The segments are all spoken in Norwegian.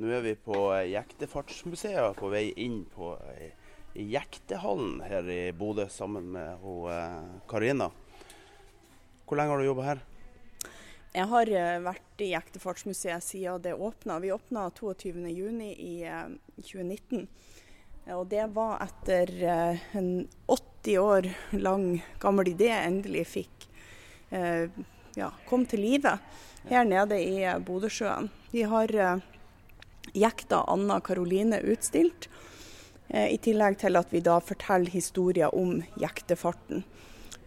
Nå er vi på Jektefartsmuseet på vei inn på eh, Jektehallen her i Bodø sammen med eh, Karina. Hvor lenge har du jobba her? Jeg har eh, vært i Jektefartsmuseet siden det åpna. Vi åpna 22.6 i eh, 2019. Eh, Og det var etter eh, en 80 år lang gammel idé endelig fikk eh, ja, kom til live her nede i eh, Bodøsjøen. Vi har eh, jekta Anna Karoline utstilt, eh, i tillegg til at vi da forteller historier om jektefarten.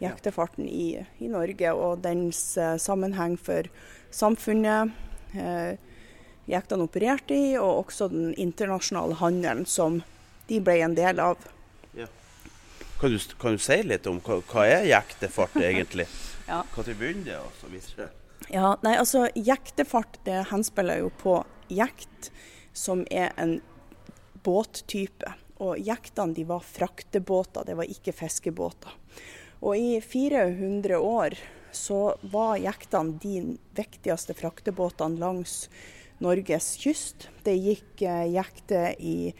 Jektefarten i, i Norge og dens eh, sammenheng for samfunnet. Eh, jektene opererte i, og også den internasjonale handelen som de ble en del av. Kan du, kan du si litt om hva, hva er jektefart egentlig? Ja. Når begynner det og så videre? Ja, nei, altså Jektefart det henspiller jo på jekt, som er en båttype. Og jektene de var fraktebåter, det var ikke fiskebåter. Og i 400 år så var jektene de viktigste fraktebåtene langs Norges kyst. Det gikk eh, jekter i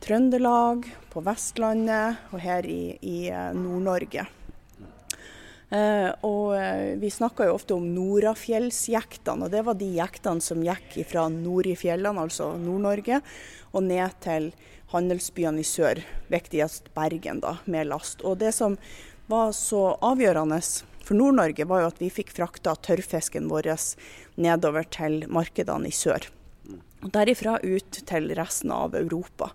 Trøndelag, på Vestlandet og her i, i eh, Nord-Norge. Eh, og eh, Vi snakker jo ofte om Norafjellsjektene, og det var de jektene som gikk fra nord i fjellene, altså Nord-Norge, og ned til handelsbyene i sør, viktigst Bergen, da, med last. Og Det som var så avgjørende for Nord-Norge, var jo at vi fikk frakta tørrfisken vår nedover til markedene i sør. Og Derifra ut til resten av Europa.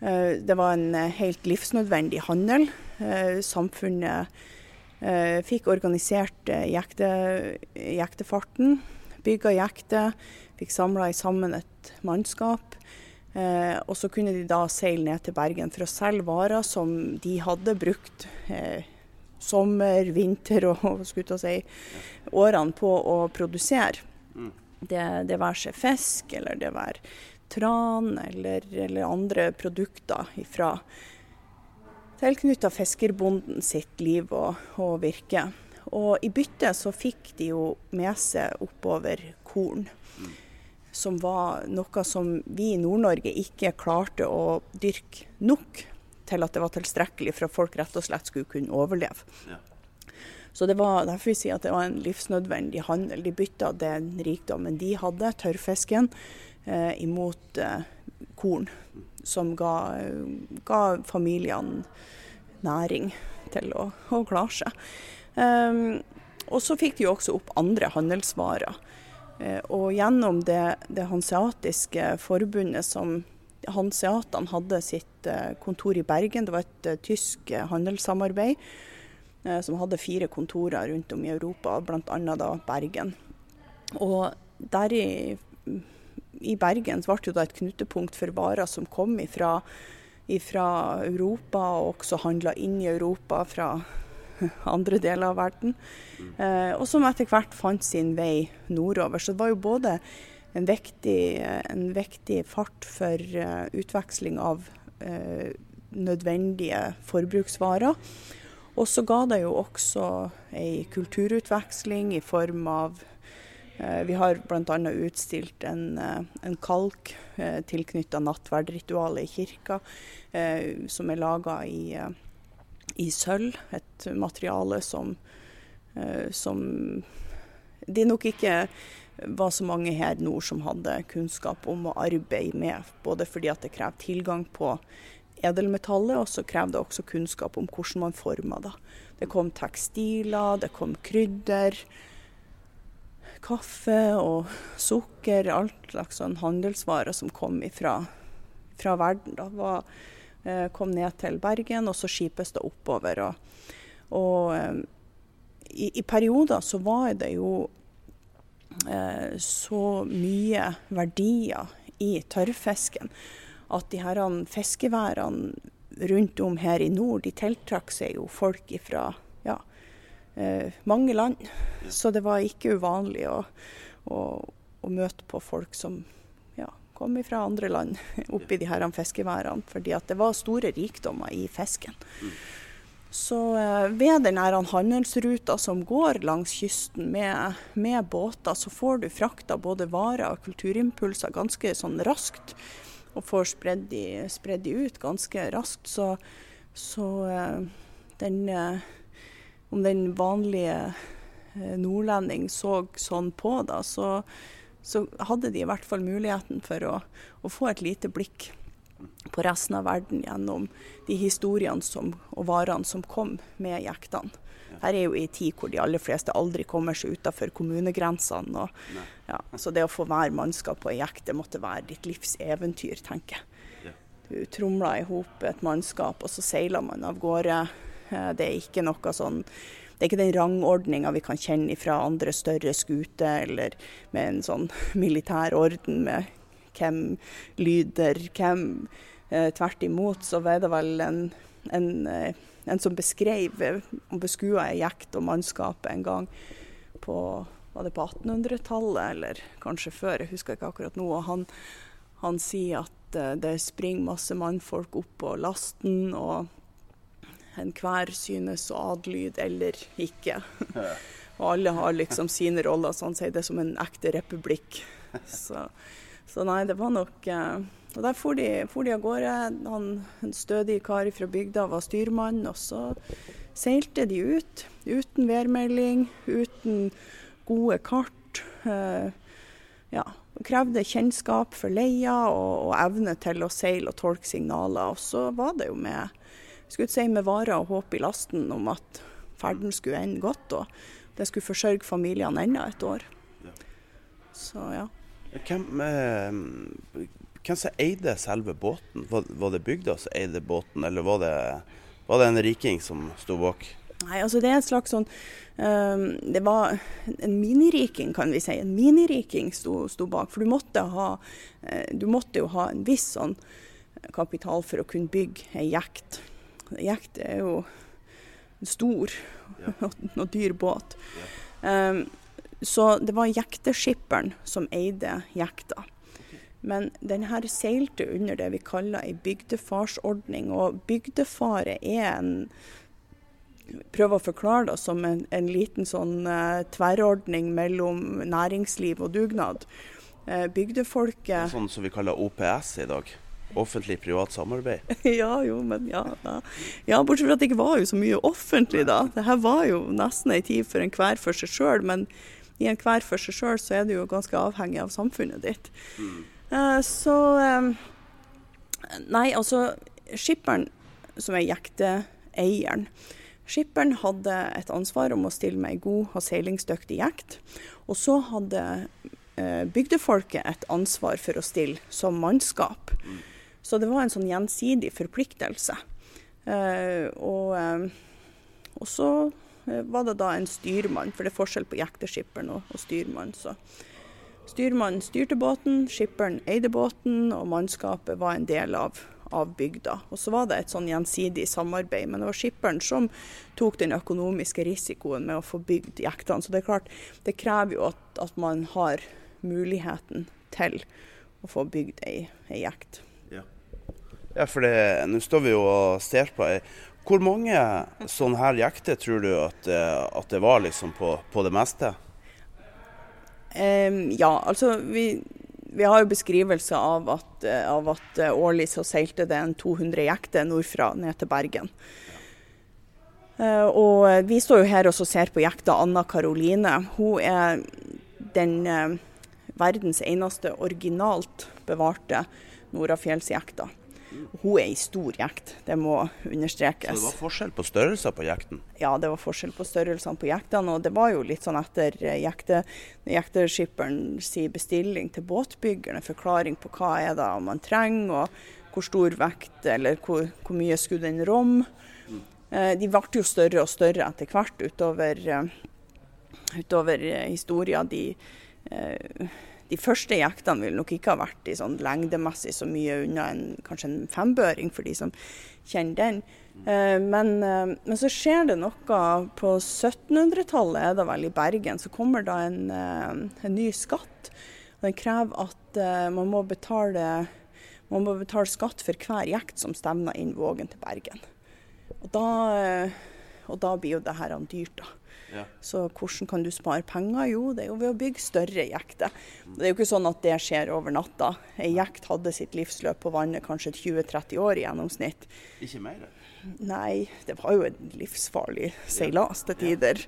Eh, Det var en helt livsnødvendig handel. Samfunnet fikk organisert eh, jekte, jektefarten, bygga jekte. fikk samla sammen et mannskap. Eh, og så kunne de da seile ned til Bergen for å selge varer som de hadde brukt eh, sommer, vinter og skulle si, årene på å produsere. Det, det være seg fisk, eller det være tran, eller, eller andre produkter ifra tilknytta fiskerbonden sitt liv og, og virke. Og i bytte så fikk de jo med seg oppover korn. Som var noe som vi i Nord-Norge ikke klarte å dyrke nok til at det var tilstrekkelig for at folk rett og slett skulle kunne overleve. Ja. Så det var derfor vi sier at det var en livsnødvendig handel. De bytta den rikdommen de hadde, tørrfisken, eh, imot eh, korn. Som ga, ga familiene næring til å, å klare seg. Um, og så fikk de jo også opp andre handelsvarer. Eh, og gjennom det, det hanseatiske forbundet som Hanseatene hadde sitt eh, kontor i Bergen, det var et eh, tysk handelssamarbeid som hadde fire kontorer rundt om i Europa, bl.a. Bergen. Og der i, Bergen ble det jo da et knutepunkt for varer som kom ifra, ifra Europa, og også handla inn i Europa fra andre deler av verden. Eh, og som etter hvert fant sin vei nordover. Så det var jo både en viktig, en viktig fart for uh, utveksling av uh, nødvendige forbruksvarer. Og så ga det jo også ei kulturutveksling i form av Vi har bl.a. utstilt en, eh, en kalk eh, tilknytta nattverdritualet i kirka, eh, som er laga i, eh, i sølv. Et materiale som, eh, som det nok ikke var så mange her nord som hadde kunnskap om å arbeide med, både fordi at det krever tilgang på edelmetallet, og så krever det også kunnskap om hvordan man former det. Det kom tekstiler, det kom krydder, kaffe og sukker, alt slags sånn handelsvarer som kom ifra, fra verden. Da, var, eh, kom ned til Bergen, og så skipes det oppover. Og, og eh, i, i perioder så var det jo eh, så mye verdier i tørrfisken at de her fiskeværene rundt om her i nord, de tiltrakk seg jo folk fra ja, mange land. Så det var ikke uvanlig å, å, å møte på folk som ja, kom fra andre land oppi de her fiskeværene, fordi at det var store rikdommer i fisken. Så eh, ved den handelsruta som går langs kysten med, med, båter, så får du frakta både varer og kulturimpulser ganske sånn raskt og får spredd de, spredd de ut ganske raskt. Så, så eh, den eh, Om den vanlige eh, nordlending så sånn på da, så, så hadde de i hvert fall muligheten for å, å, få et lite blikk på resten av verden gjennom de historiene som, og varene som kom med jektene. Her er jo en tid hvor de aller fleste aldri kommer seg utafor kommunegrensene. Og, ja, så det å få hver mannskap på ei jekt, det måtte være ditt livs eventyr, tenker jeg. Du tromler i hop et mannskap, og så seiler man av gårde. Eh, det er ikke noe sånn det er ikke den rangordninga vi kan kjenne fra andre større skuter, eller med en sånn militær orden med hvem lyder hvem. Eh, tvert imot så var det vel en, en eh, en som beskrev og beskua ei jekt og mannskapet en gang på var det på 1800-tallet, eller kanskje før, jeg husker ikke akkurat nå. og Han, han sier at det springer masse mannfolk opp på lasten, og enhver synes å adlyde eller ikke. og alle har liksom sine roller, så han sier det som en ekte republikk. Så, så nei, det var nok uh, og Der for de, for de av gårde. Han, en stødig kar fra bygda var styrmann, og så seilte de ut. Uten værmelding, uten gode kart. Eh, ja, krevde kjennskap for leia og, og, evne til å seile og tolke signaler. Og så var det jo med, skulle si, med varer og håp i lasten om at ferden skulle ende godt, og det skulle forsørge familiene enda et år. Så ja. Hvem, eh, hvem som eide selve båten? Var, var det bygda som eide båten, eller var det, var det en riking som sto bak? Nei, altså det er et slags sånn um, Det var en miniriking, kan vi si. En miniriking sto, sto bak. For du måtte, ha, uh, du måtte jo ha en viss sånn kapital for å kunne bygge ei jekt. Jekt er jo en stor ja. og dyr båt. Um, så det var jekteskipperen som eide jekta. Men den her seilte under det vi kaller ei bygdefarsordning. Og bygdefaret er en prøv å forklare det som en, en liten sånn uh, tverrordning mellom næringsliv og dugnad. Uh, bygdefolket Sånn som vi kaller OPS i dag? Offentlig-privat samarbeid? ja, jo, men ja, ja. ja. Bortsett fra at det ikke var jo så mye offentlig da. Det her var jo nesten ei tid for enhver for seg sjøl, men i enhver for seg sjøl så er du jo ganske avhengig av samfunnet ditt. Mm. Uh, så eh, Nei, altså Skipperen, som er jekteeieren Skipperen hadde et ansvar om å stille med ei god og seilingsdyktig jekt. Og så hadde eh, bygdefolket et ansvar for å stille som mannskap. Så det var en sånn gjensidig forpliktelse. og, og så var det da en styrmann, for det er forskjell på jekteskipperen og, og styrmann. Så Styrmannen styrte båten, skipperen eide båten, og mannskapet var en del av, av bygda. Og så var det et sånn gjensidig samarbeid, men det var skipperen som tok den økonomiske risikoen med å få bygd jektene. Så det er klart, det krever jo at, at man har muligheten til å få bygd ei, ei jekt. Ja. for nå står vi jo og ser på ei hvor mange sånne her jekter tror du at, eh, at det var liksom på, på det meste? Um, ja, altså vi, vi, har jo beskrivelser av at, eh, av at eh, årlig så seilte det en 200 jekter nordfra ned til Bergen. Uh, og vi står jo her og ser på jekta Anna Karoline. Hun er den uh, verdens eneste originalt bevarte Norafjellsjekta. Hun er ei stor jekt, det må understrekes. Så det var forskjell på størrelser på jekten? Ja, det var forskjell på størrelsene på jektene. Og det var jo litt sånn etter eh, jekte, jekteskipperen si bestilling til båtbyggerne, forklaring på hva er det man trenger, og hvor stor vekt eller hvor, hvor mye skulle den romme. Mm. De ble jo større og større etter hvert utover, eh, utover historia. De eh, de første jektene vil nok ikke ha vært i sånn lengdemessig så mye unna en, kanskje en fembøring, for de som kjenner den. Eh, men, eh, men, så skjer det noe. På 1700-tallet er det vel i Bergen, så kommer da en, eh, en ny skatt. Den krever at man, må betale, man må betale skatt for hver jekt som stevner inn Vågen til Bergen. Og da, og da blir jo det her dyrt, da. Ja. Så hvordan kan du spare penger? Jo, det er jo ved å bygge større jekter. Det er jo ikke sånn at det skjer over natta. Ei jekt hadde sitt livsløp på vannet kanskje 20-30 år i gjennomsnitt. Ikke mer? Nei, det var jo en livsfarlig seilas til tider.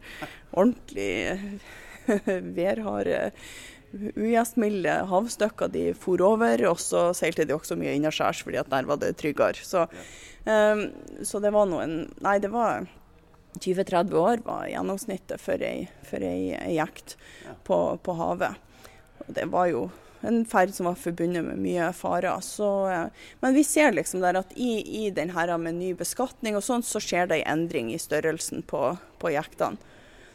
Ordentlig værharde ugjestmilde havstykker de for over. Og så seilte de også mye innaskjærs, fordi at der var det tryggere. Så, um, så det var noen Nei, det var 20-30 år var gjennomsnittet for ei, for ei, ei jekt på, på, havet. Og det var jo en ferd som var forbundet med mye farer. Så, eh, men vi ser liksom der at i, i den her med ny beskatning og sånn, så skjer det en endring i størrelsen på, på jektene.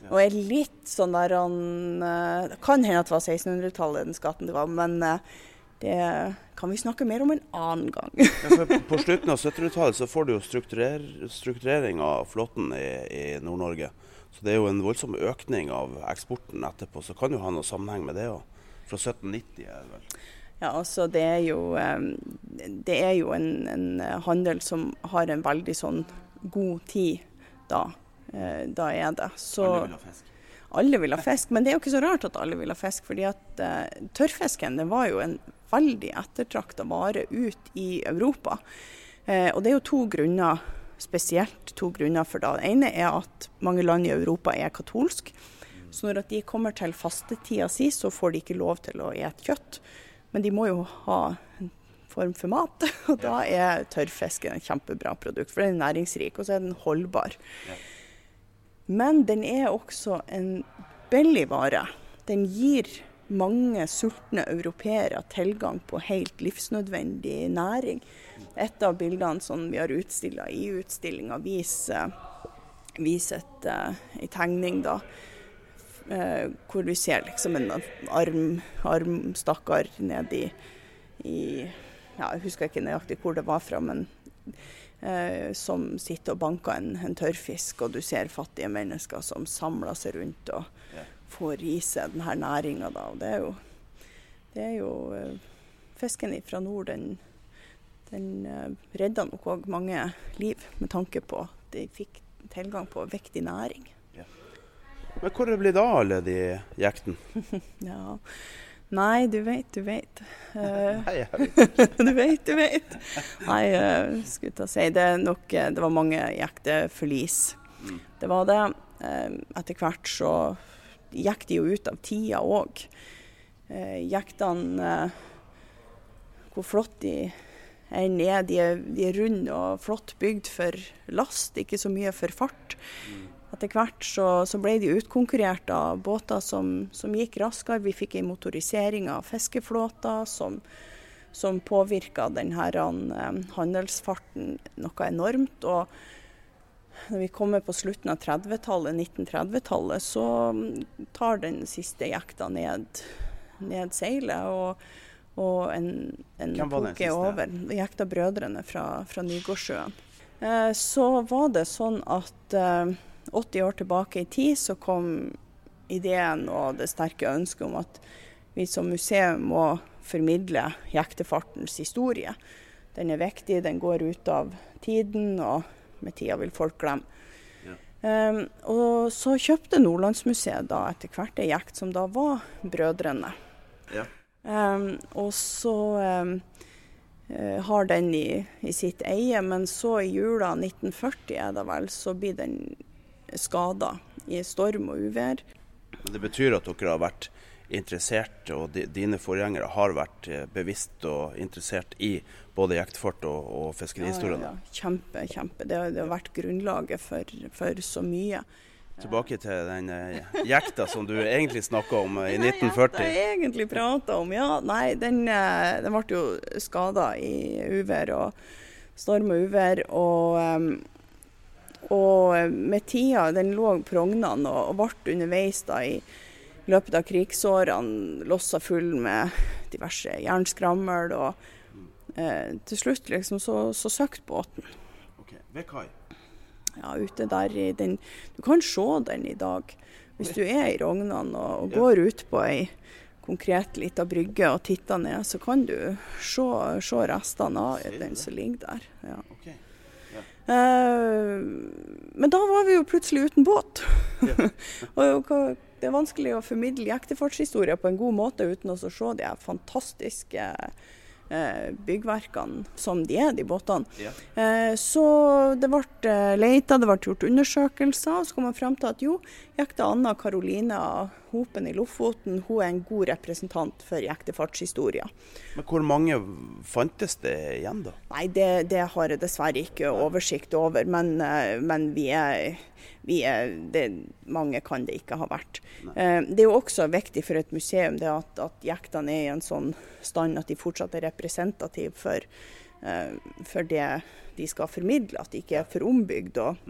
Og er litt sånn der han eh, Det kan hende at det var 1600-tallet den skatten det var, men eh, det kan vi snakke mer om en annen gang. ja, på slutten av 70-tallet så får du jo strukturer, strukturering av flåten i, i Nord-Norge. Så det er jo en voldsom økning av eksporten etterpå. Så kan jo ha noe sammenheng med det òg. Fra 1790 er det vel. Ja, altså det er jo, det er jo en, en, handel som har en veldig sånn god tid da. Eh, da er det. Så, alle vil ha fisk? Alle vil ha fisk, men det er jo ikke så rart at alle vil ha fisk. fordi at uh, tørrfisken det var jo en veldig ettertrakta vare ut i Europa. Eh, og det er jo to grunner, spesielt to grunner for det. Den ene er at mange land i Europa er katolsk. Så når de kommer til fastetida si, så får de ikke lov til å ete kjøtt. Men de må jo ha en form for mat, og da er tørrfisken et kjempebra produkt. For den er næringsrik, og så er den holdbar. Men den er også en billig vare. Den gir mange sultne europeere tilgang på helt livsnødvendig næring. Et av bildene som vi har utstilla i utstillinga, viser, viser et, uh, tegning da, uh, hvor vi ser liksom en arm, armstakkar nedi i ja, Jeg husker ikke nøyaktig hvor det var fra, men eh, som sitter og banker en, en, tørrfisk, og du ser fattige mennesker som samler seg rundt. og får i seg denne næringa, da. Og det er jo, det er jo uh, Fisken fra nord, den, den uh, redda nok òg mange liv, med tanke på at de fikk tilgang på viktig næring. Ja. Men hvor blir det av alle de jektene? ja. Nei, du vet, du vet. Uh, Nei, du vet, du vet. Nei, uh, skulle ta si det nok Det var mange jekteforlis. Mm. Det var det. Uh, etter hvert så gikk de jo ut av tida òg. Eh, jektene eh, Hvor flott de er ned. De er, de er runde og flott bygd for last, ikke så mye for fart. Etter hvert så, så, ble de utkonkurrert av båter som, som gikk raskere. Vi fikk en motorisering av fiskeflåter som, som påvirka denne eh, handelsfarten noe enormt. og når vi kommer på slutten av 30-tallet, 1930-tallet, så tar den siste jekta ned, ned seilet. og, og en, en poke over. Jekta brødrene fra, fra Nygårdsjøen. Eh, så var det sånn at eh, 80 år tilbake i tid så kom ideen og det sterke ønsket om at vi som museum må formidle jektefartens historie. Den er viktig, den går ut av tiden. og med tida vil folk glemme. Ja. Um, og så kjøpte Nordlandsmuseet da etter hvert ei jekt som da var Brødrene. Ja. Um, og så um, har den i, i, sitt eie, men så i jula 1940 er det vel, så blir den skada i storm og uvær. Det betyr at dere har vært interessert, og dine forgjengere har vært eh, bevisst og interessert i både jektfart og, og fiskerihistoriene? Ja, ja, ja, Kjempe, kjempe. Det, det, har vært grunnlaget for, for så mye. Tilbake til den uh, jekta som du egentlig snakka om uh, i 1940. Den jeg egentlig prata om, ja. Nei, den, den ble jo skada i uvær og storm og uvær. Og, og med tida, den lå på og, og ble underveis da i i løpet av krigsårene lossa full med diverse jernskrammel. Og eh, til slutt liksom så, så søkte båten. Ok, Ved kai? Ja, ute der i den Du kan se den i dag. Hvis du er i Rognan og, og går ut på ei konkret lita brygge og titter ned, så kan du se, se restene av den som ligger der. Ja. Ok. Eh, men da var vi jo plutselig uten båt. og hva- det er vanskelig å formidle jektefartshistorie på en god måte uten å se de fantastiske eh, byggverkene som de er, de båtene. Ja. Eh, så det ble eh, leita, det ble gjort undersøkelser, og så kom man fram til at jo, jekta Anna Karolina Hopen i Lofoten hun er en god representant for jektefartshistoria. Men hvor mange fantes det igjen, da? Nei, det, det har jeg dessverre ikke oversikt over, men, eh, men vi er, vi er det, Mange kan det ikke ha vært. Nei. Det er jo også viktig for et museum det at, at jektene er i en sånn stand at de fortsatt er representative for, eh, for det de skal formidle, at de ikke er for ombygd og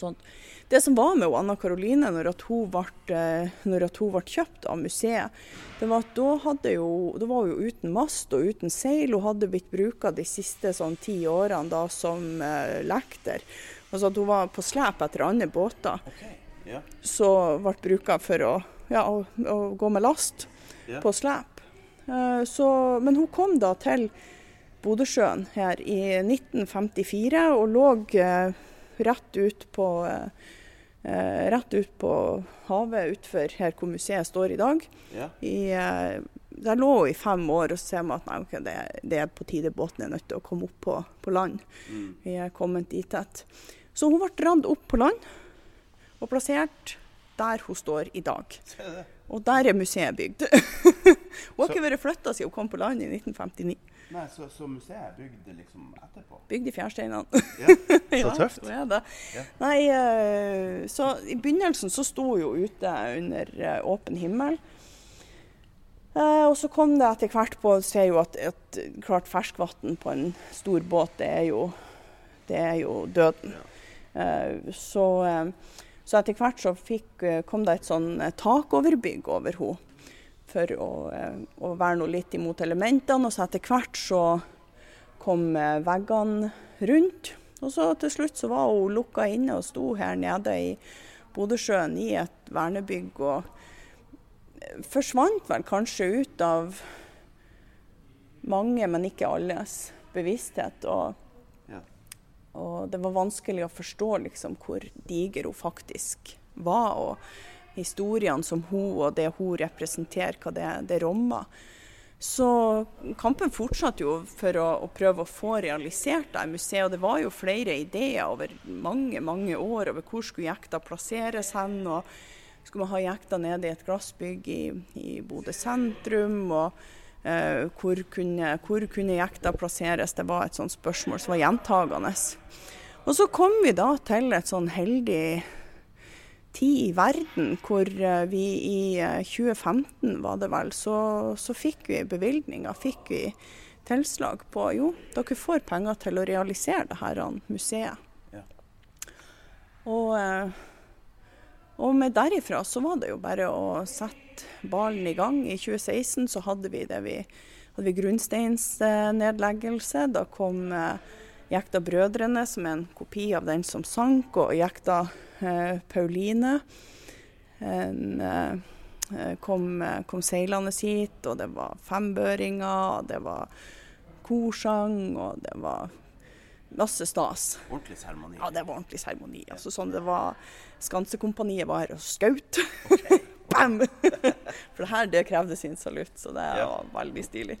sånt. Det som var med Anna Karoline når, hun ble, eh, når hun ble kjøpt av museet, det var at da, jo, da var hun jo uten mast og uten seil. Hun hadde blitt bruka de siste sånn ti årene da som eh, lekter. Altså at hun var på slep etter andre båter Okay. Yeah. Så ble bruka for å, ja, å, å gå med last yeah. på slep. Eh, så, men hun kom da til Bodøsjøen her i 1954 og lå eh, rett ut på eh, rett ut på havet utenfor her hvor museet står i dag. Ja. I, eh, der lå hun i fem år, og så ser man at nei, okay, det, det er på tide båten er nødt til å komme opp på, på land. Vi er kommet dit tett. Så hun ble dratt opp på land og plassert der hun står i dag. Og der er museet bygd. hun har ikke vært flytta siden hun kom på land i 1959. Nei, så, så museet er bygd liksom etterpå? Bygd i fjærsteinene. Ja. ja, tøft. Så er det. Nei, eh, så i begynnelsen så sto hun jo ute under eh, åpen himmel. Eh, og så kom det etter hvert på ser jo at, at klart ferskvann på en stor båt, det er jo, det er jo døden. Eh, så, så etter hvert så fikk, kom det et sånn takoverbygg over henne for å, eh, å verne henne litt imot elementene. Og så etter hvert så kom eh, veggene rundt. Og så til slutt så var hun lukka inne og sto her nede i Bodøsjøen i et vernebygg. og eh, forsvant vel kanskje ut av mange, men ikke alles, bevissthet. Og, Ja. og det var vanskelig å forstå liksom hvor diger hun faktisk var. Og historiene som hun og det hun representerer, hva det, det rommer. Så kampen fortsatte jo for å, å prøve å få realisert det museet. Og det var jo flere ideer over mange mange år over hvor skulle jekta plasseres hen. og Skulle man ha jekta nede i et glassbygg i, i Bodø sentrum? og eh, hvor, kunne, hvor kunne jekta plasseres? Det var et sånt spørsmål som var gjentagende. Og så kom vi da til et sånn heldig tid i verden hvor eh, vi i eh, 2015 var det vel, så, så fikk vi bevilgninger, fikk vi tilslag på jo, dere får penger til å realisere det her museet. Ja. Og, eh, og med derifra så var det jo bare å sette ballen i gang. I 2016 så hadde vi det vi hadde vi grunnsteinsnedleggelse. Da kom eh, Jekta Brødrene, som er en kopi av den som sank, og Jekta eh, Pauline. En, eh, kom, eh, kom seilende hit, og det var fembøringer, og det var korsang, og det var masse stas. Ordentlig seremoni? Ja, det var ordentlig seremoni. Altså, sånn det var Skansekompaniet var her og skjøt. Bam! For det her det krevde sin salutt, så det var veldig stilig.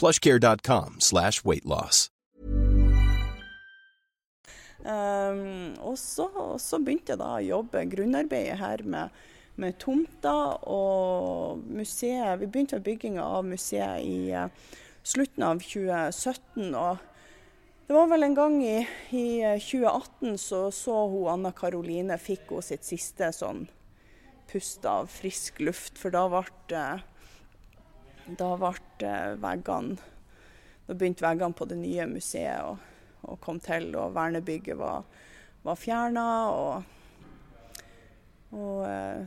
plushcare.com slash weightloss. Um, og, så, og, så, begynte jeg da å jobbe grunnarbeidet her med, med tomter og museet. Vi begynte med bygginga av museet i uh, slutten av 2017. og det var vel en gang i, i 2018 så så hun Anna Karoline fikk hun sitt siste sånn pust av frisk luft, for da ble da ble veggene Da begynte veggene på det nye museet å og kom til, og vernebygget var, var fjerna. Og, og, eh,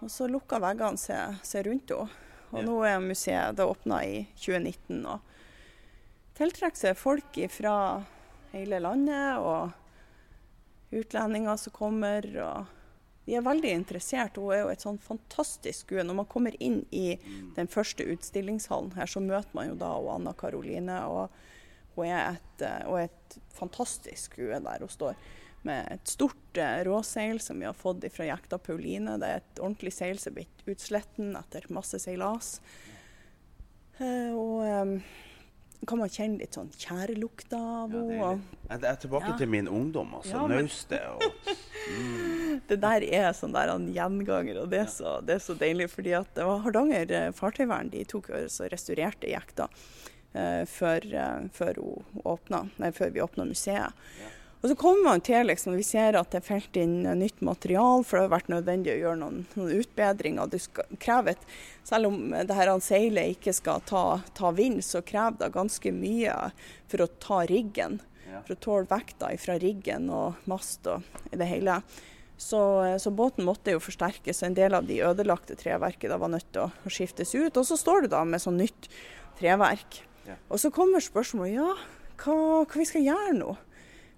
og, så lukka veggene seg, seg rundt henne. Og ja. nå er museet Det åpna i 2019 og tiltrekker seg folk fra hele landet og utlendinger som kommer. og de er veldig interessert. Hun er jo et sånn fantastisk skue. Når man kommer inn i den første utstillingshallen her, så møter man jo da Anna Karoline. og hun er et, eh, og et fantastisk skue der hun står. Med et stort eh, råseil som vi har fått fra jekta Pauline. Det er et ordentlig seil som er blitt utsletten etter masse seilas. Eh, og kan man kjenne litt sånn tjærelukta av henne. Ja, jeg er tilbake ja. til min ungdom, altså. Ja, men... Naustet og mm. Det der er sånn der en gjenganger, og det er, så, det er så deilig. fordi at det var Hardanger fartøyvern de tok og restaurerte jekta. Eh, før, eh, før, åpna, nei, før, vi åpna museet. Ja. Og så kommer man til liksom, vi ser at det er felt inn nytt material, for det har vært nødvendig å gjøre noen, noen utbedringer. Det skal, krever et, selv om det her seilet ikke skal ta, ta, vind, så krever det ganske mye for å ta riggen. Ja. For å tåle vekta fra riggen og mast og i det hele. Så, så, båten måtte jo forsterkes. En del av de ødelagte treverket da var nødt til å, skiftes ut. Og så står du da med sånn nytt treverk. Og så kommer spørsmålet ja, hva, hva vi skal gjøre nå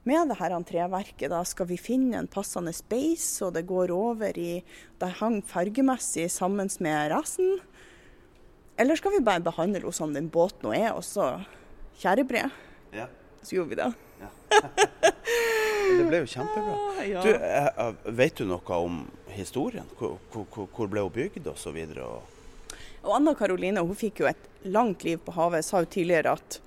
med det her treverket. da Skal vi finne en passende beis, og det går over i Det hang fargemessig sammen med resten? Eller skal vi bare behandle henne som den båten hun er, og så tjærebre? Ja. Så gjorde vi det. Det ble jo kjempebra. Ja. Du, eh, vet du noe om historien? Hvor, hvor, hvor ble hun bygd osv.? Anna Karoline hun fikk jo et langt liv på havet. Sa jo tidligere at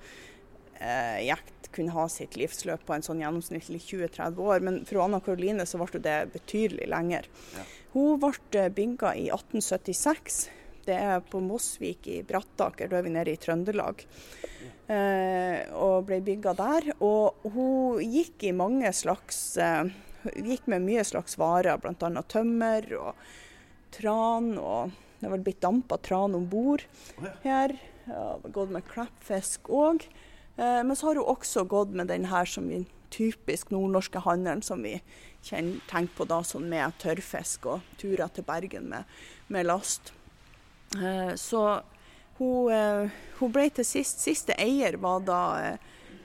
eh, jakt kunne ha sitt livsløp på en sånn gjennomsnittlig 20-30 år, men for Anna Karoline så ble det betydelig lenger. Ja. Hun ble eh, bygga i 1876. Det er på Mosvik i Brattaker, da er vi nede i Trøndelag. Eh, og ble bygga der. Og hun gikk i mange slags eh, Gikk med mye slags varer, bl.a. tømmer og tran og det har vel blitt dampa tran om bord her. Gått med klappfisk òg. Eh, men så har hun også gått med den her som vi typisk nordnorske handelen som vi tenker på da sånn med tørrfisk og turer til Bergen med, med last. Så hun, eh, hun, ble til sist Siste eier var da,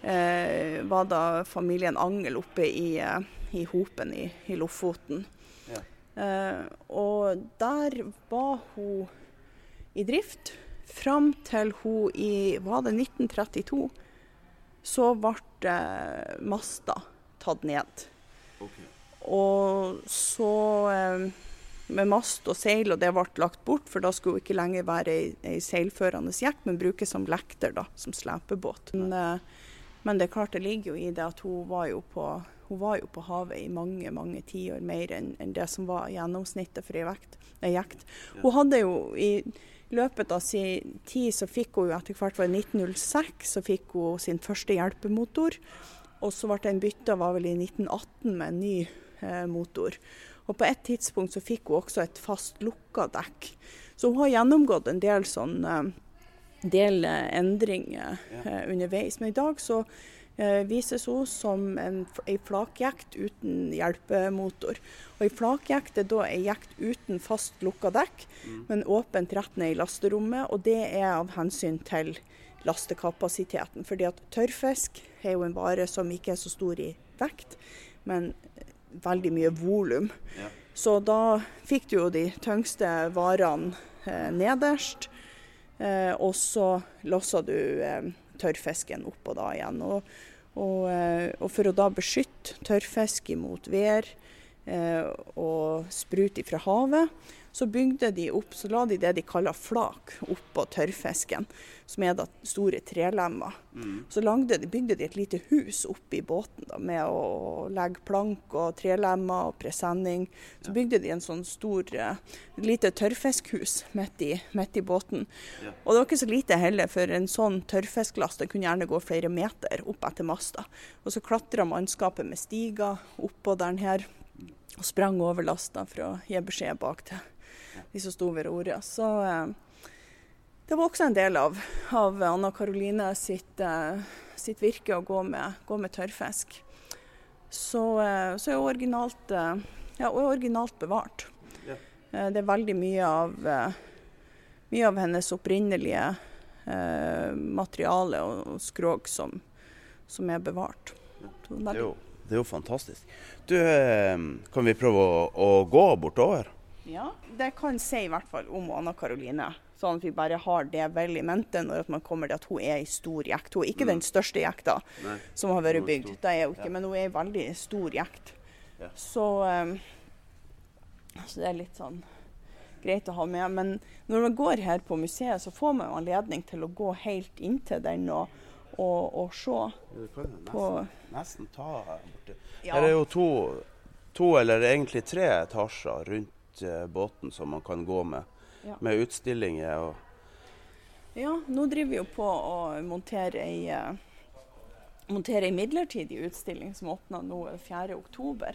eh, var da familien Angel oppe i, eh, i Hopen i, i Lofoten. Uh, og der var hun i drift fram til hun i var det 1932 så ble masta tatt ned. Okay. Og så med mast og seil, og det ble lagt bort, for da skulle hun ikke lenger være ei, ei seilførende jekt, men brukes som lekter, da, som slepebåt. Men, men det er klart det ligger jo i det at hun var jo på var jo på havet i mange mange tiår mer enn, enn det som var gjennomsnittet for ei jekt. Hun hadde jo i løpet av sin tid så fikk hun jo etter hvert, var i 1906, så fikk hun sin første hjelpemotor. Og så ble den bytta var vel i 1918 med en ny eh, motor. Og på et tidspunkt så fikk hun også et fast lukka dekk. Så hun har gjennomgått en del sånn eh, del eh, endringer ja. underveis. Men i dag så Eh, vises hun som en, en flakjekt uten hjelpemotor. Og Ei flakjekt er da ei jekt uten fast lukka dekk, mm. men åpent rett ned i lasterommet. Og det er av hensyn til lastekapasiteten. Fordi at tørrfisk er jo en vare som ikke er så stor i vekt, men veldig mye volum. Så da fikk du jo de tyngste varene eh, nederst. Eh, og så lossa du eh, tørrfisken oppå da igjen. Og, og, eh, og, for å da beskytte tørrfisk mot vær eh, og sprut fra havet, så bygde de opp, så la de det de kaller flak oppå tørrfisken, som er da store trelemmer. Mm. Så de, bygde de et lite hus oppi båten da, med å legge plank og trelemmer og presenning. Så bygde de en sånn stor, uh, lite tørrfiskhus midt i, midt i båten. Ja. Og det var ikke så lite heller, for en sånn tørrfisklast kunne gjerne gå flere meter opp etter masta. Og så klatra mannskapet med stiger oppå den her og sprang over lasta for å gi beskjed bak til de som sto ved roret. Så eh, det var også en del av, av Anna Karoline sitt, eh, sitt, virke å gå med, gå med tørrfisk. Så, eh, så er originalt, ja, originalt bevart. Ja. Det er veldig mye av, mye av hennes opprinnelige eh, materiale og, og skrog som, som, er bevart. Det er, jo, det er jo fantastisk. Du, kan vi prøve å, å gå bortover? Ja, det kan si i hvert fall om Anna Karoline. Sånn at vi bare har det vel i mente når man kommer til at hun er ei stor jekt. Hun er ikke mm. den største jekta Nei. som har vært bygd, det er hun ikke, ja. men hun er ei veldig stor jekt. Ja. Så, um, så, det er litt sånn greit å ha med. Men når man går her på museet, så får man anledning til å gå helt inntil den og, og, og se. Du kan jo nesten, nesten ta borte. Ja. Her er jo to, to, eller egentlig tre etasjer rundt Eh, båten som man kan gå med, ja. med utstillinger. og ja, nå driver vi jo på å montere ei, uh, montere ei midlertidig utstilling som åpna nå 4.10.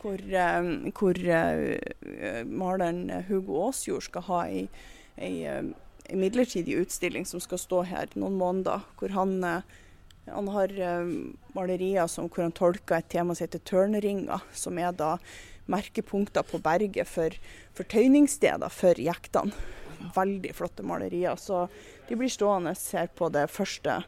Hvor, uh, hvor uh, maleren Hugo Aasjord skal ha ei, ei, ei, midlertidig utstilling som skal stå her noen måneder. Hvor han, han har malerier som, hvor han tolker et tema som heter tørnringer, som er da merkepunkter på berget for, for tøyningssteder for jektene. Veldig flotte malerier. Så de blir stående her på det første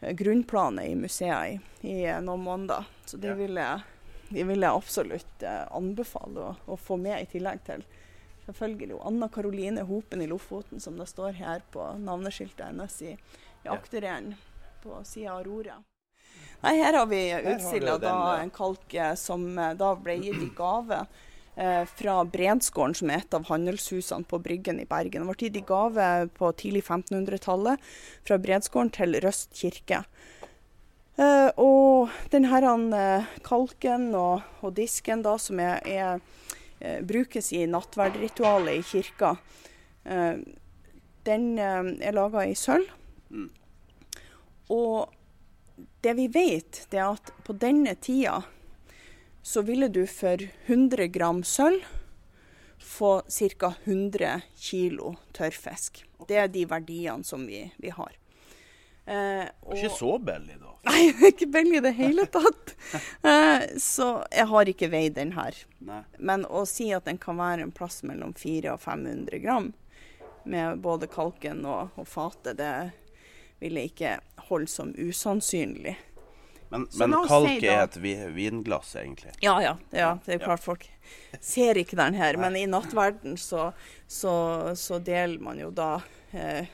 eh, grunnplanet i museet i, i noen måneder. Så det vil jeg, de vil jeg absolutt eh, anbefale å, å, få med i tillegg til selvfølgelig Anna Karoline Hopen i Lofoten, som det står her på navneskiltet hennes i, i akterenden på sida av roret. Nei, her har vi utstilla en kalk eh, som eh, da ble gitt i gave eh, fra Bredsgården, som er et av handelshusene på Bryggen i Bergen. Den ble gitt i gave på tidlig 1500-tallet fra Bredsgården til Røst kirke. Og denne kalken og, og, disken da, som er, er, brukes i nattverdritualet i kirka, den er laga i sølv. Mm. Og det vi vet, det er at på denne tida så ville du for 100 gram sølv få ca. 100 kg tørrfisk. Det er de verdiene som vi, vi har. Eh, og, ikke så billig, da? Nei, ikke billig i det hele tatt. eh, så jeg har ikke veid den her. Nei. Men å si at den kan være en plass mellom 400 og 500 gram med både kalken og, og fatet, det vil jeg ikke holde som usannsynlig. Men, men kalk er et vinglass, egentlig? Ja, ja. ja det er klart folk ser ikke den her. Men i nattverden så, så, så, deler man jo da eh,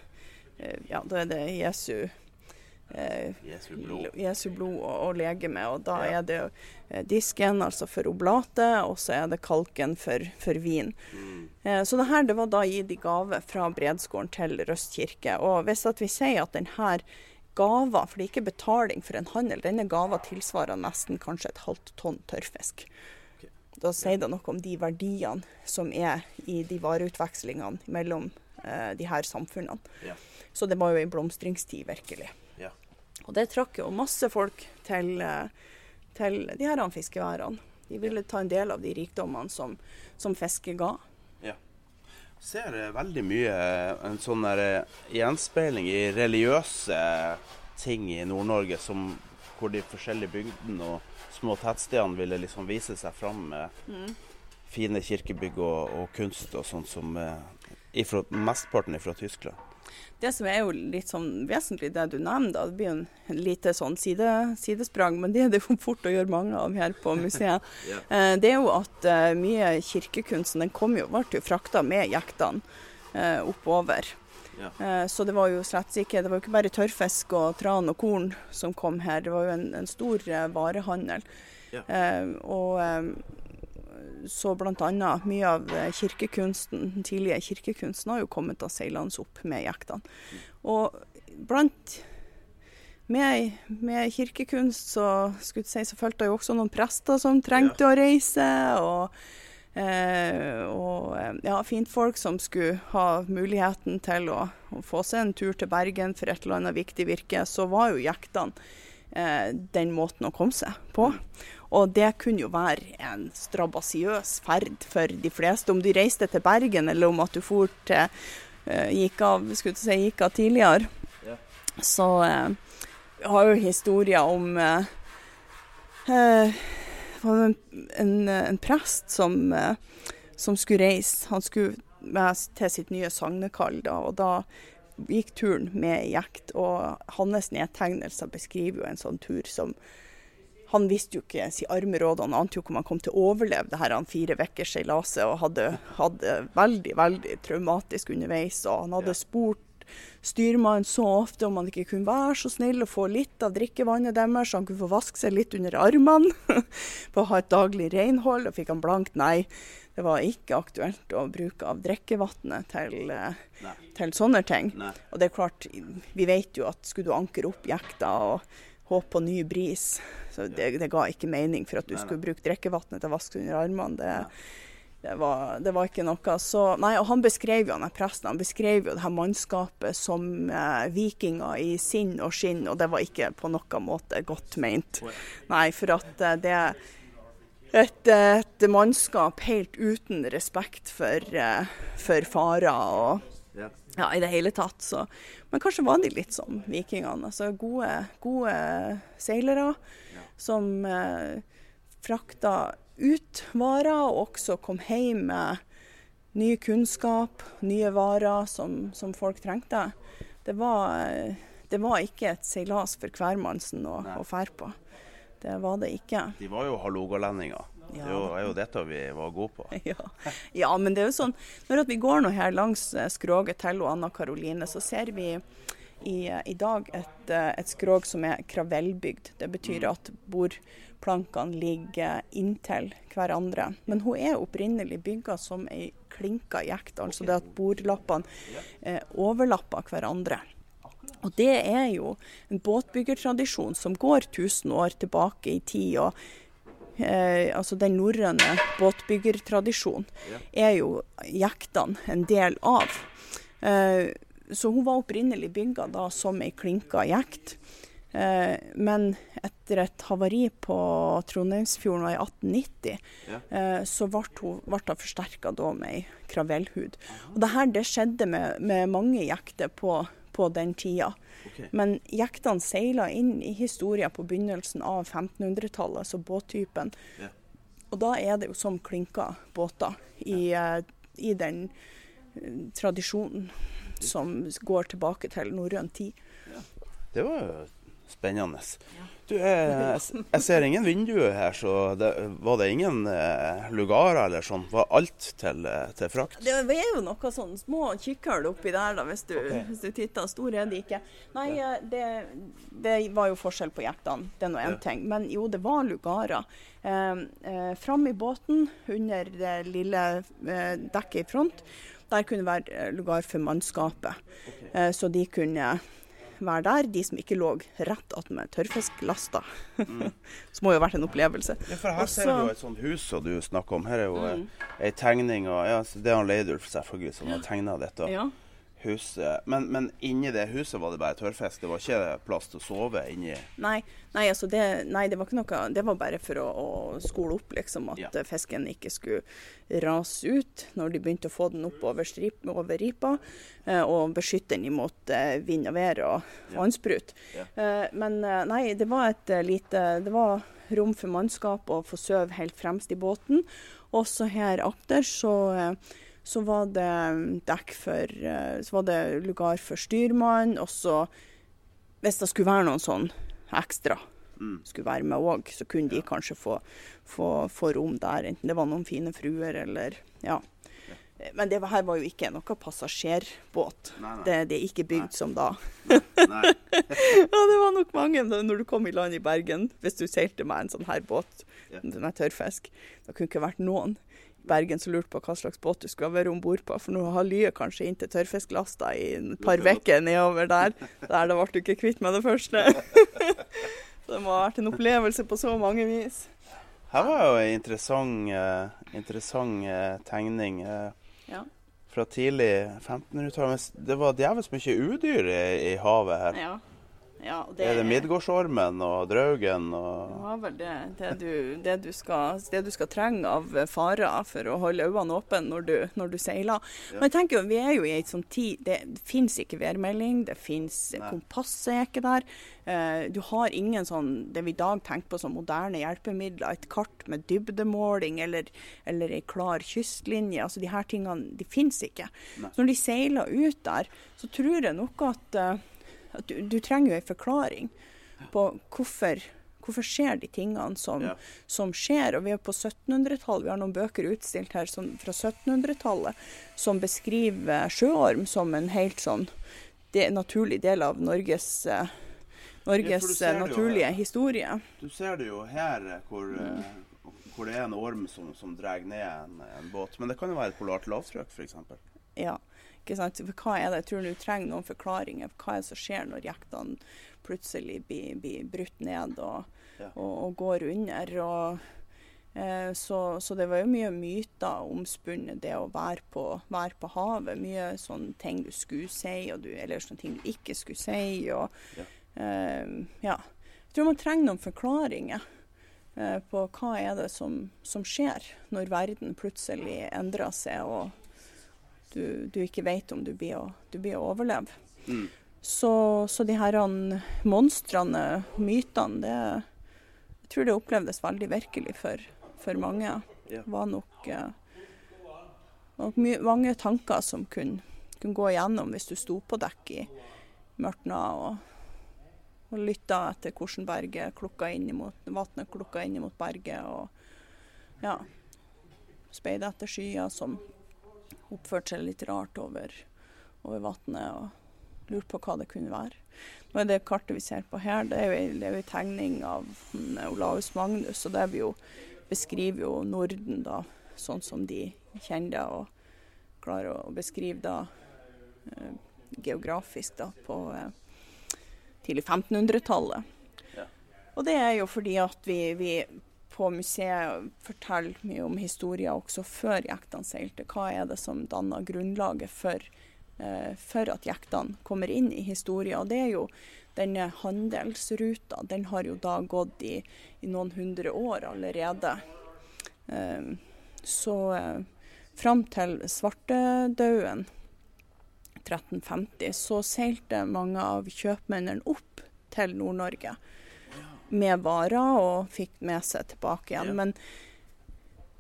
eh Ja, da er det Jesu eh, Jesu blod, Jesu blod og, og legeme. Og da ja. er det eh, disken, altså for oblatet, og så er det kalken for, for vin. Mm. Eh, så det her det var da gitt i gave fra Bredsgården til Røst kirke. Og hvis at vi sier at denne gava, for det er ikke betaling for en handel, denne gava tilsvarer nesten kanskje et halvt tonn tørrfisk. Da sier det noe om de verdiene som er i de vareutvekslingene mellom eh, de her samfunnene. Ja. Så det var jo ei blomstringstid, virkelig. Og det trakk jo masse folk til, eh, til de her fiskeværene. De ville ta en del av de rikdommene som, som fisket ga. Ja. Ser veldig mye eh, en sånn der gjenspeiling i religiøse ting i Nord-Norge, hvor de forskjellige bygdene og små tettstedene ville liksom vise seg fram med mm. fine kirkebygg og, og, kunst og sånt som eh, Ifra, mesteparten fra Tyskland. Det som er jo litt sånn vesentlig, det du nevner, da, det blir jo en lite sånn side, sidesprang, men det er det jo fort å gjøre mange av her på museet. Ja. Eh, det er jo at eh, mye kirkekunsten den kom jo, ble jo frakta med jektene eh, oppover. Ja. Eh, Så det var jo slett ikke Det var jo ikke bare tørrfisk og tran og korn som kom her. Det var jo en, en stor eh, varehandel. Ja. Eh, og så bl.a. mye av eh, kirkekunsten, den tidlige kirkekunsten har jo kommet da seilende opp med jektene. Og blant med, med kirkekunst så, si, så fulgte det jo også noen prester som trengte å reise. og Eh, og eh, ja, fintfolk som skulle ha muligheten til å, å få seg en tur til Bergen for et eller annet viktig virke, så var jo jektene eh, den måten å komme seg på. Og det kunne jo være en strabasiøs ferd for de fleste, om du reiste til Bergen eller om at du for til eh, gikk, av, skulle si, gikk av tidligere. Ja. Så eh, vi har jo historier om eh, eh, en, en, en prest som, eh, som skulle reise. Han skulle med til sitt nye sognekall, da, og da gikk turen med jekt. Og hans nedtegnelser beskriver jo en sånn tur som han visste jo ikke si arme råd, han ante jo ikke om han kom til å overleve det her han fire ukers seilaset, og hadde, hadde veldig, veldig traumatisk underveis. Og han hadde spurt styrmannen så ofte om han ikke kunne være så snill å få litt av drikkevannet deres, så han kunne få vaske seg litt under armene for å ha et daglig renhold. Og fikk han blankt nei. Det var ikke aktuelt å bruke av drikkevannet til, eh, til sånne ting. Nei. Og det er klart, vi vet jo at skulle du ankre opp jekta og håpe på ny bris, så det, det ga ikke mening for at du skulle bruke drikkevannet til å vaske under armene. Det, det, var, det var ikke noe. Så, nei, og han beskrev jo, han presten, han beskrev jo det her mannskapet som eh, vikinger i sinn og skinn, og det var ikke på noen måte godt meint. Nei, for at eh, det et, et mannskap helt uten respekt for, eh, for farer og Ja. ja, i det hele tatt. Så. Men kanskje var de litt som vikingene. Altså gode, gode seilere som eh, frakta ut varer, og også kom hjem med ny kunnskap, nye varer som, som folk trengte. Det var, det var ikke et seilas for hvermannsen å, fære på. Det var det ikke. De var jo hallogalendinger. Det er jo, dette vi var gode på. Ja. ja, men det er jo sånn Når vi går nå her langs eh, skroget til og Anna Karoline, så ser vi i, i dag et, eh, et skrog som er kravellbygd. Det betyr at bordplankene ligger inntil hverandre. Men hun er opprinnelig bygga som ei klinka jekt, altså det at bordlappene eh, overlapper hverandre. Og det er jo en båtbyggertradisjon som går 1000 år tilbake i tid. og eh, altså Den norrøne båtbyggertradisjonen er jo jektene en del av. Eh, så hun var opprinnelig bygga da som ei klinka jekt. Eh, men etter et havari på Trondheimsfjorden i 1890, eh, så ble hun, ble hun forsterka med ei kravellhud. Og det her det skjedde med, med mange jekter på, på den tida. Men jektene seila inn i historien på begynnelsen av 1500-tallet, så båttypen. Og da er det jo som klinka båter i, eh, i den eh, tradisjonen som går tilbake til norrøn tid. Det var jo spennende. Du, jeg, jeg ser ingen vinduer her, så det, var det ingen eh, lugarer eller sånn? Var alt til, eh, til frakt? Det er jo noen sånn små kikkhull oppi der, da, hvis du, hvis du titter. Store er de ikke. Nei, ja. det, det var jo forskjell på jektene, det er nå én ting. Men jo, det var lugarer. Eh, eh, Fram i båten, under det lille eh, dekket i front, der kunne det være eh, lugar for mannskapet. Eh, så de kunne være der, de som ikke lå rett attmed tørrfisklasta. som må jo ha vært en opplevelse. Ja, for her ser Også- vi jo et sånt hus som du snakker om. Her er jo Mm. mm. ei tegning av ja, Det er han Leidulf selvfølgelig som har tegna dette Ja. Huset. Men, men inni det huset var det bare tørrfisk? Det var ikke plass til å sove inni? Nei, nei, altså det, nei, det var ikke noe Det var bare for å, å skole opp, liksom. At Ja. fisken ikke skulle rase ut når de begynte å få den opp over, strip, over ripa. Eh, og beskytte den imot eh, vind og vær og vannsprut. Eh, men eh, nei, det var et lite Det var rom for mannskap å få sove helt fremst i båten. Også her akter så, så var det dekk for eh, Så var det lugar for styrmann, og så Hvis det skulle være noen sånn ekstra skulle være med òg, så kunne de kanskje få, få, få rom der. Enten det var noen fine fruer eller Ja. Men det her var jo ikke noe passasjerbåt. Nei, nei. Det, det er ikke bygd som da. Nei. Ja, det var nok mange når du kom i land i Bergen, hvis du seilte med en sånn her båt Ja. med tørrfisk. Det kunne ikke vært noen Bergen som lurte på hva slags båt du skulle være om bord på. For nå har lyet kanskje inntil tørrfisklasta i et par uker nedover der. Der det ble du ikke kvitt med det første. Det må ha vært en opplevelse på så mange vis. Her var jo en interessant, uh, interessant uh, tegning uh, Ja. fra tidlig 1500-tallet. Men Det var djevelsk mye udyr i, i havet her. Ja. Ja det er det midgårdsormen og draugen og Ja vel det, det, du, det, du skal, det du skal trenge av farer for å holde øynene åpne når du, når du seiler. Men jeg tenker jo, vi er jo i ei sånn tid Det, det fins ikke værmelding, det fins Kompasset er ikke der. Eh, du har ingen sånn det vi i dag tenker på som moderne hjelpemidler. Et kart med dybdemåling eller, eller ei klar kystlinje. altså De her tingene de fins ikke. Så når de seiler ut der, så tror jeg nok at, eh, at du, du trenger jo en forklaring på hvorfor Hvorfor skjer de tingene som, Ja. som skjer? Og Vi er på 1700-tallet. Vi har noen bøker utstilt her som, fra 1700-tallet som beskriver sjøorm som en helt sånn det en naturlig del av Norges, eh, Ja, Norges eh, jo naturlige historie. Du ser det jo her eh, hvor, eh, hvor det er en orm som, som drar ned en, en båt. Men det kan jo være et polart lavtrykk, f.eks. Ja, ikke sant? For hva er det? Jeg tror du trenger noen forklaringer hva er det som skjer når jektene plutselig blir, blir brutt ned og, Ja. og, og går under. Og, eh, så, så det var jo mye myter omspunnet det å være på, være på havet. Mye sånne ting du skulle si, du, eller sånne ting du ikke skulle si. Og, Ja. eh, ja. Jeg tror man trenger noen forklaringer eh, på hva er det som, som skjer når verden plutselig endrer seg. og du, du ikke vet om du blir å, du blir å overleve. Mm. Så, så de her monstrene, mytene, det Jeg tror det opplevdes veldig virkelig for, for mange. Det var nok, eh, nok my, mange tanker som kunne, kunne gå igjennom hvis du sto på dekk i mørtna og, og lytta etter hvordan berget klukka inn imot, vannet klukka inn mot berget. og ja, speide etter skyer som oppførte seg litt rart over, over vannet og lurte på hva det kunne være. Nå er det kartet vi ser på her, det er jo, det en tegning av mm, Olaus Magnus, og der vi jo beskriver jo Norden da, sånn som de kjenner det, og klarer å beskrive da eh, geografisk da, på eh, tidlig 1500-tallet. Og det er jo fordi at vi, vi på museet forteller mye om historien også før jektene seilte. Hva er det som danner grunnlaget for, eh, for at jektene kommer inn i historien? Og det er jo denne handelsruta. Den har jo da gått i, i noen hundre år allerede. Eh, så eh, fram til svartedauden 1350 så seilte mange av kjøpmennene opp til Nord-Norge med varer og fikk med seg tilbake igjen. Ja. Men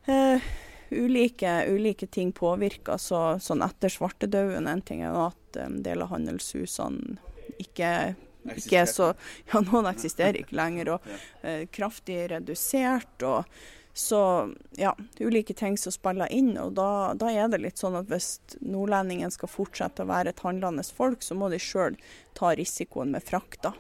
uh, ulike, ulike ting påvirka. Så, sånn etter svartedauden en ting er jo at en del av handelshusene ikke, ikke så Ja, noen eksisterer ikke lenger. Og uh, kraftig redusert. og så ja, ulike ting som spiller inn, og da, da er det litt sånn at hvis nordlendingen skal fortsette å være et handlende folk, så må de sjøl ta risikoen med frakta.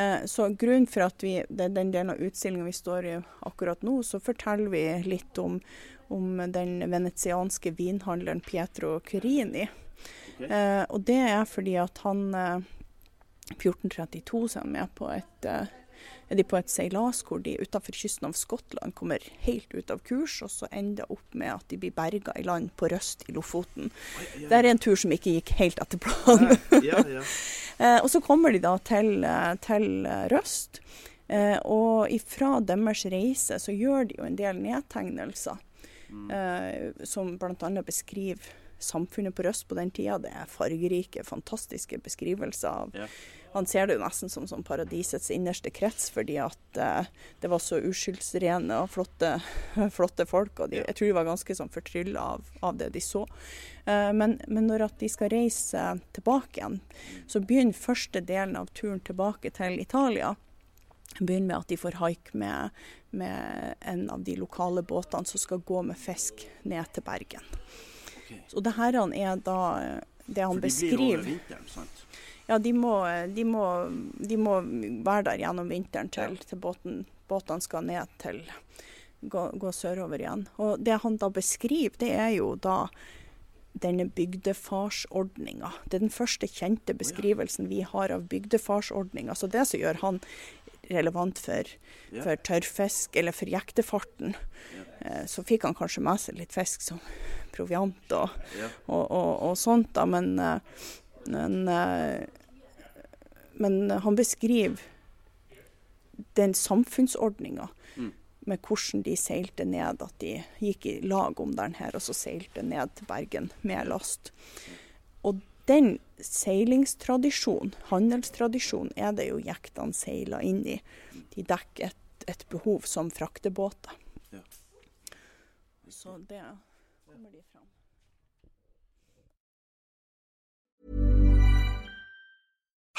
Eh, så grunnen for at vi, det er den delen av utstillingen vi står i akkurat nå, så forteller vi litt om, om den venetianske vinhandleren Pietro Curini. Eh, og det er fordi at han eh, 1432 så er han med på et eh, er de på et seilas hvor de utenfor kysten av Skottland kommer helt ut av kurs, og så ender opp med at de blir berga i land på Røst i Lofoten. Det er en tur som ikke gikk helt etter planen. Ja, ja. Eh, og så kommer de da til, eh, til eh, Røst. Og ifra deres reise så gjør de jo en del nedtegnelser. Eh, som bl.a. beskriver samfunnet på Røst på den tida. Det er fargerike, fantastiske beskrivelser av Ja. Han ser det jo nesten som, som paradisets innerste krets, fordi at eh, det var så uskyldsrene og flotte, flotte folk. Og de, jeg tror de var ganske sånn fortrylla av, av det de så. Eh, men, men når at de skal reise tilbake igjen, så begynner første delen av turen tilbake til Italia begynner med at de får haik med, med en av de lokale båtene som skal gå med fisk ned til Bergen. Og det her er da eh, det han beskriver. For de blir over vinteren, sant? Ja, de må, de, må, de må være der gjennom vinteren til, til båten, båtene skal ned til gå, gå sørover igjen. Og det han da beskriver, det er jo da denne bygdefarsordninga. Det er den første kjente beskrivelsen vi har av bygdefarsordninga. Så det som gjør han relevant for, for tørrfisk, eller for jektefarten. Eh, Så fikk han kanskje med seg litt fisk som proviant og, og, og, og sånt, da, men, eh, men, eh, men han beskriver den samfunnsordninga med hvordan de seilte ned, at de gikk i lag om den her, og så seilte ned til Bergen med last. Og den seilingstradisjonen, handelstradisjonen, er det jo jektene seiler inn i. De dekker et, et behov som fraktebåter. Ja. Så det kommer de fram.